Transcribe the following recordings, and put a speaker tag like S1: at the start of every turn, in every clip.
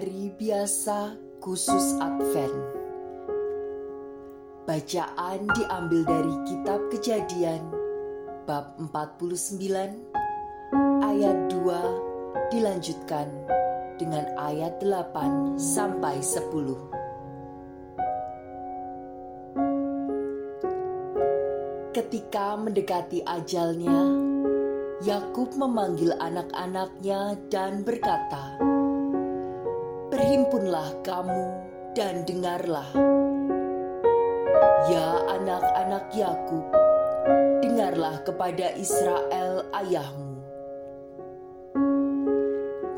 S1: Hari biasa khusus Advent. Bacaan diambil dari kitab Kejadian bab 49 ayat 2 dilanjutkan dengan ayat 8 sampai 10. Ketika mendekati ajalnya, Yakub memanggil anak-anaknya dan berkata, "Berhimpunlah kamu dan dengarlah, ya anak-anak Yakub, dengarlah kepada Israel ayahmu.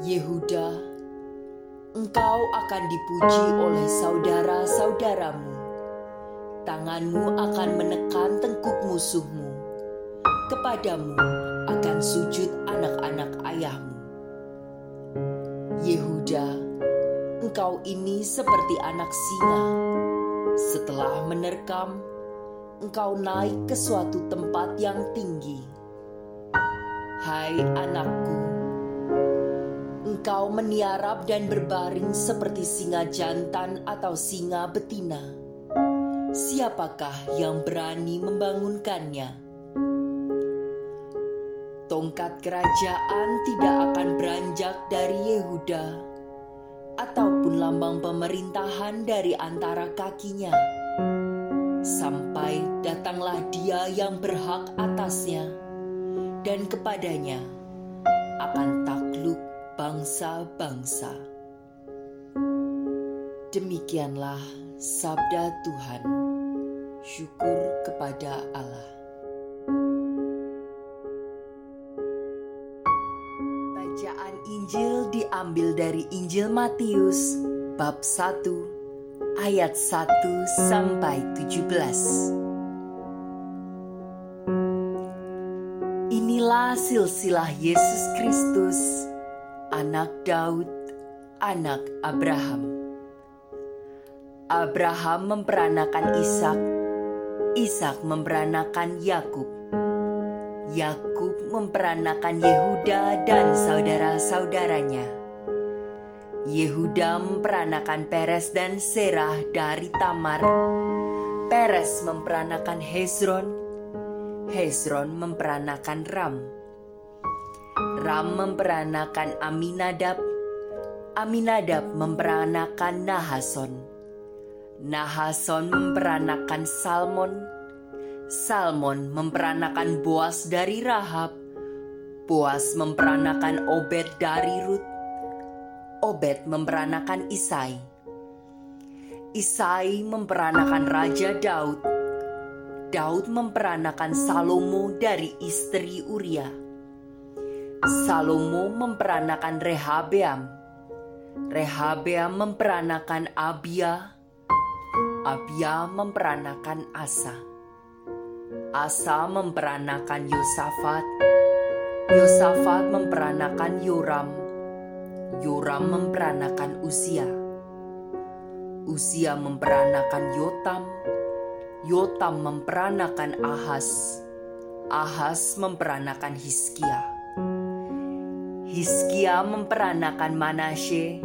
S1: Yehuda, engkau akan dipuji oleh saudara-saudaramu. Tanganmu akan menekan tengkuk musuhmu. Kepadamu akan sujud engkau ini seperti anak singa. Setelah menerkam, engkau naik ke suatu tempat yang tinggi. Hai anakku, engkau meniarap dan berbaring seperti singa jantan atau singa betina. Siapakah yang berani membangunkannya? Tongkat kerajaan tidak akan beranjak dari Yehuda, lambang pemerintahan dari antara kakinya, sampai datanglah Dia yang berhak atasnya, dan kepadanya akan takluk bangsa-bangsa. Demikianlah sabda Tuhan. Syukur kepada Allah. Bacaan Injil diambil dari Injil Matius bab 1 ayat 1 sampai 17. Inilah silsilah Yesus Kristus, anak Daud, anak Abraham. Abraham memperanakan Ishak, Ishak memperanakan Yakub. Yakub memperanakan Yehuda dan saudara-saudaranya. Yehuda memperanakan Peres dan Serah dari Tamar. Peres memperanakan Hezron. Hezron memperanakan Ram. Ram memperanakan Aminadab. Aminadab memperanakan Nahason. Nahason memperanakan Salmon. Salmon memperanakan Boas dari Rahab. Boas memperanakan Obed dari Rut. Obed memperanakan Isai. Isai memperanakan Raja Daud. Daud memperanakan Salomo dari istri Uria. Salomo memperanakan Rehabeam. Rehabeam memperanakan Abia. Abia memperanakan Asa. Asa memperanakan Yosafat. Yosafat memperanakan Yoram. Yoram memperanakan Usia. Usia memperanakan Yotam. Yotam memperanakan Ahas. Ahas memperanakan Hiskia. Hiskia memperanakan Manasye.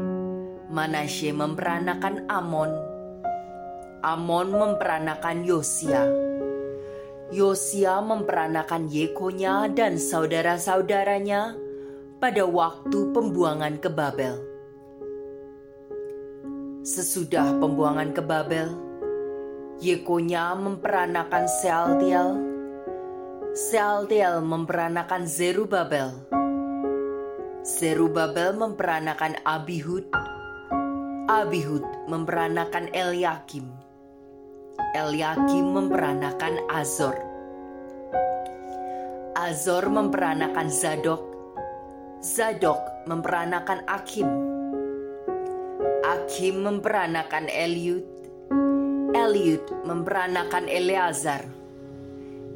S1: Manasye memperanakan Amon. Amon memperanakan Yosia. Yosia memperanakan Yekonya dan saudara-saudaranya pada waktu pembuangan ke Babel. Sesudah pembuangan ke Babel, Yekonya memperanakan Sealtiel. Sealtiel memperanakan Zerubabel. Zerubabel memperanakan Abihud. Abihud memperanakan Eliakim. Eliakim memperanakan Azor. Azor memperanakan Zadok. Zadok memperanakan Akim. Akim memperanakan Eliud. Eliud memperanakan Eleazar.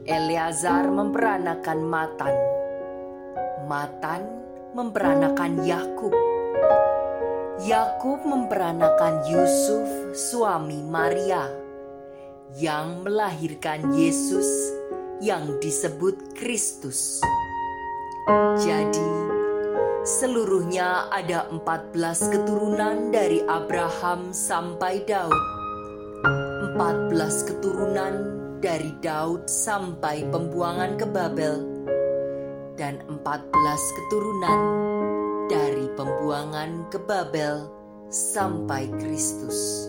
S1: Eleazar memperanakan Matan. Matan memperanakan Yakub. Yakub memperanakan Yusuf, suami Maria yang melahirkan Yesus yang disebut Kristus. Jadi, Seluruhnya ada 14 keturunan dari Abraham sampai Daud. 14 keturunan dari Daud sampai pembuangan ke Babel. Dan 14 keturunan dari pembuangan ke Babel sampai Kristus.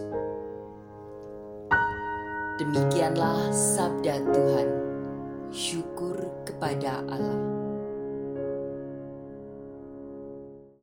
S1: Demikianlah sabda Tuhan. Syukur kepada Allah.